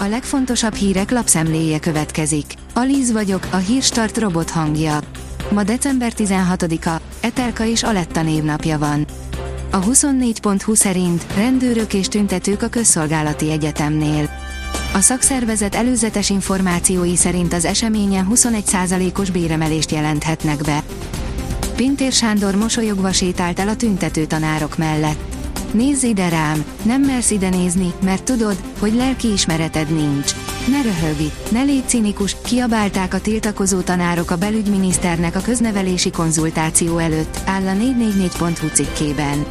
A legfontosabb hírek lapszemléje következik. Alíz vagyok, a hírstart robot hangja. Ma december 16-a, Etelka és Aletta névnapja van. A 24.20 szerint rendőrök és tüntetők a közszolgálati egyetemnél. A szakszervezet előzetes információi szerint az eseményen 21%-os béremelést jelenthetnek be. Pintér Sándor mosolyogva sétált el a tüntető tanárok mellett. Nézz ide rám, nem mersz ide nézni, mert tudod, hogy lelki ismereted nincs. Ne röhögj, ne légy cinikus, kiabálták a tiltakozó tanárok a belügyminiszternek a köznevelési konzultáció előtt, áll a 444.hu cikkében.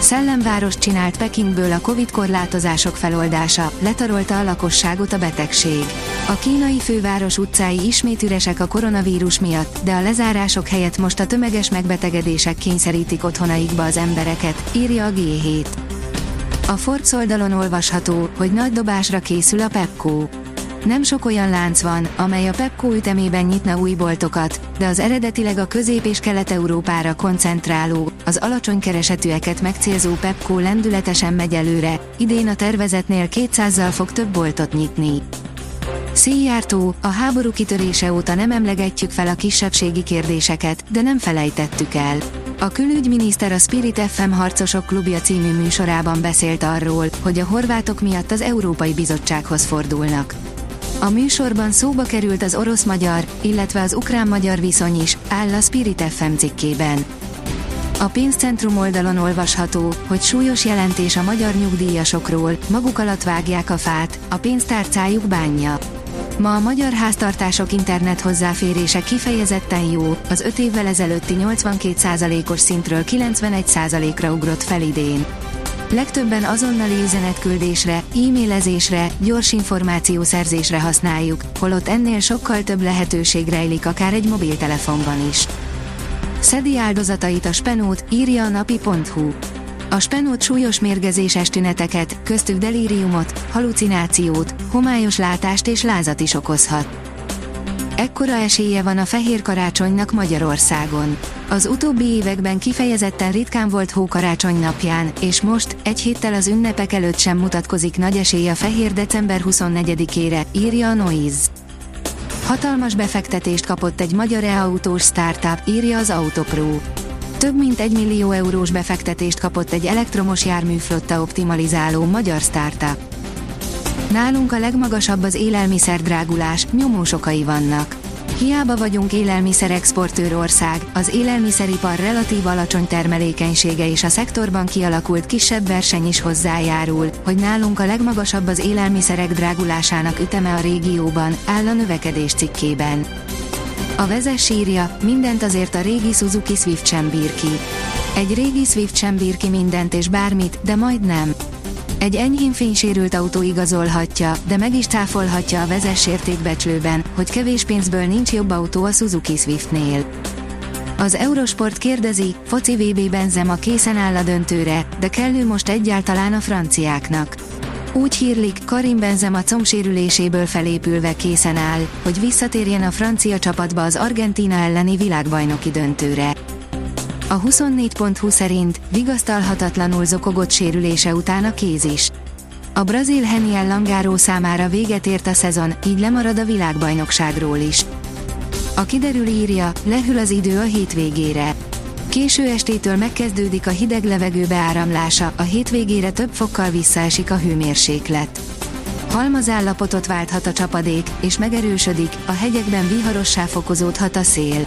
Szellemváros csinált Pekingből a Covid korlátozások feloldása, letarolta a lakosságot a betegség. A kínai főváros utcái ismét üresek a koronavírus miatt, de a lezárások helyett most a tömeges megbetegedések kényszerítik otthonaikba az embereket, írja a G7. A Forbes oldalon olvasható, hogy nagy dobásra készül a Pepco. Nem sok olyan lánc van, amely a Pepco ütemében nyitna új boltokat, de az eredetileg a közép- és kelet-európára koncentráló, az alacsony keresetűeket megcélzó Pepco lendületesen megy előre, idén a tervezetnél 200-zal fog több boltot nyitni. Széjjártó, a háború kitörése óta nem emlegetjük fel a kisebbségi kérdéseket, de nem felejtettük el. A külügyminiszter a Spirit FM Harcosok Klubja című műsorában beszélt arról, hogy a horvátok miatt az Európai Bizottsághoz fordulnak. A műsorban szóba került az orosz-magyar, illetve az ukrán-magyar viszony is, áll a Spirit FM cikkében. A pénzcentrum oldalon olvasható, hogy súlyos jelentés a magyar nyugdíjasokról, maguk alatt vágják a fát, a pénztárcájuk bánja. Ma a magyar háztartások internet hozzáférése kifejezetten jó, az 5 évvel ezelőtti 82%-os szintről 91%-ra ugrott fel idén. Legtöbben azonnali üzenetküldésre, e-mailezésre, gyors információszerzésre használjuk, holott ennél sokkal több lehetőség rejlik akár egy mobiltelefonban is. Szedi áldozatait a spenót, írja a napi.hu. A spenót súlyos mérgezéses tüneteket, köztük delíriumot, halucinációt, homályos látást és lázat is okozhat. Ekkora esélye van a fehér karácsonynak Magyarországon. Az utóbbi években kifejezetten ritkán volt hókarácsony napján, és most, egy héttel az ünnepek előtt sem mutatkozik nagy esély a fehér december 24-ére, írja a Noise. Hatalmas befektetést kapott egy magyar e-autós startup, írja az Autopro. Több mint egy millió eurós befektetést kapott egy elektromos járműflotta optimalizáló magyar startup. Nálunk a legmagasabb az élelmiszer drágulás, nyomós okai vannak. Hiába vagyunk élelmiszer exportőr ország, az élelmiszeripar relatív alacsony termelékenysége és a szektorban kialakult kisebb verseny is hozzájárul, hogy nálunk a legmagasabb az élelmiszerek drágulásának üteme a régióban, áll a növekedés cikkében. A vezes írja, mindent azért a régi Suzuki Swift sem bír ki. Egy régi Swift sem bír ki mindent és bármit, de majd nem. Egy enyhén fénysérült autó igazolhatja, de meg is cáfolhatja a vezes értékbecslőben, hogy kevés pénzből nincs jobb autó a Suzuki Swiftnél. Az Eurosport kérdezi, foci VB Benzema készen áll a döntőre, de kellő most egyáltalán a franciáknak. Úgy hírlik, Karim Benzema combsérüléséből felépülve készen áll, hogy visszatérjen a francia csapatba az Argentina elleni világbajnoki döntőre. A 24.20 szerint vigasztalhatatlanul zokogott sérülése után a kéz is. A brazil Heniel Langáró számára véget ért a szezon, így lemarad a világbajnokságról is. A kiderül írja, lehűl az idő a hétvégére. Késő estétől megkezdődik a hideg levegő beáramlása, a hétvégére több fokkal visszaesik a hőmérséklet. Halmazállapotot válthat a csapadék, és megerősödik, a hegyekben viharossá fokozódhat a szél.